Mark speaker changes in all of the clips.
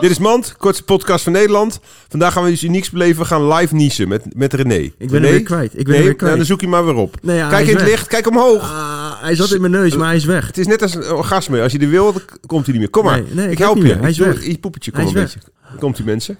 Speaker 1: Dit is Mand, kortste podcast van Nederland. Vandaag gaan we iets unieks beleven. We gaan live niezen met, met René.
Speaker 2: Ik ben
Speaker 1: René?
Speaker 2: hem weer kwijt. Ik ben
Speaker 1: nee,
Speaker 2: weer kwijt.
Speaker 1: nou, dan zoek je maar weer op.
Speaker 2: Nee, ja, hij
Speaker 1: kijk in het
Speaker 2: weg.
Speaker 1: licht, kijk omhoog.
Speaker 2: Ah, hij zat in mijn neus, maar hij is weg.
Speaker 1: Het is net als een orgasme. Als je er wil, dan komt hij niet meer. Kom maar,
Speaker 2: Nee, nee,
Speaker 1: ik
Speaker 2: ik
Speaker 1: help je.
Speaker 2: Hij is weg.
Speaker 1: Je poepetje, kom
Speaker 2: Hij
Speaker 1: een beetje. Komt die mensen?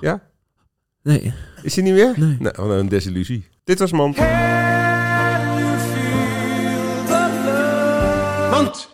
Speaker 1: Ja?
Speaker 2: Nee.
Speaker 1: Is hij niet meer?
Speaker 2: Nee.
Speaker 1: Nou, wat een desillusie. Dit was Mand.
Speaker 3: Mand.